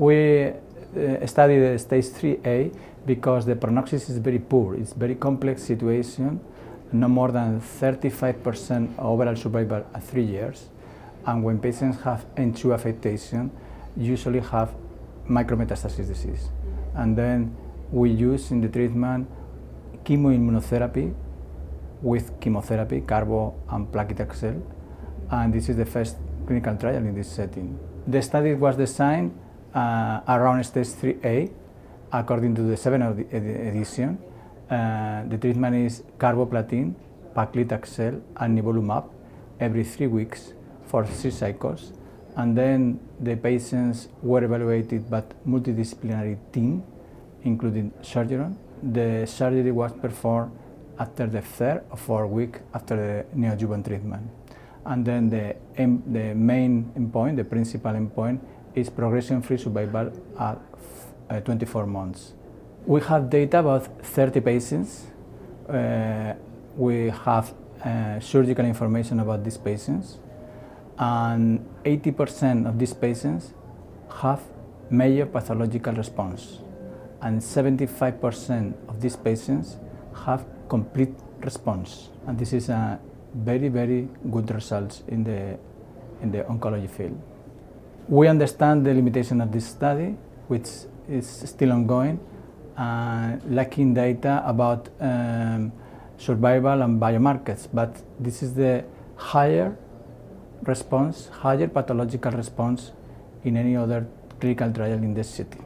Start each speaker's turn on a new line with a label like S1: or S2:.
S1: We uh, study the stage 3A because the prognosis is very poor. It's very complex situation, no more than 35% overall survival at three years. And when patients have N2 affectation, usually have micrometastasis disease. And then we use in the treatment chemoimmunotherapy with chemotherapy, carbo and paclitaxel, and this is the first clinical trial in this setting. The study was designed uh, around stage 3A, according to the seventh ed edition. Uh, the treatment is carboplatin, paclitaxel, and nivolumab every three weeks for three cycles. And then the patients were evaluated by a multidisciplinary team, including surgeon. The surgery was performed after the third or fourth week after the neoadjuvant treatment. And then the, the main endpoint, the principal endpoint, is progression-free survival at uh, 24 months. We have data about 30 patients. Uh, we have uh, surgical information about these patients, and 80% of these patients have major pathological response, and 75% of these patients have complete response. And this is a very, very good results in the, in the oncology field. We understand the limitation of this study, which is still ongoing, uh, lacking data about um, survival and biomarkers, but this is the higher response, higher pathological response in any other clinical trial in this city.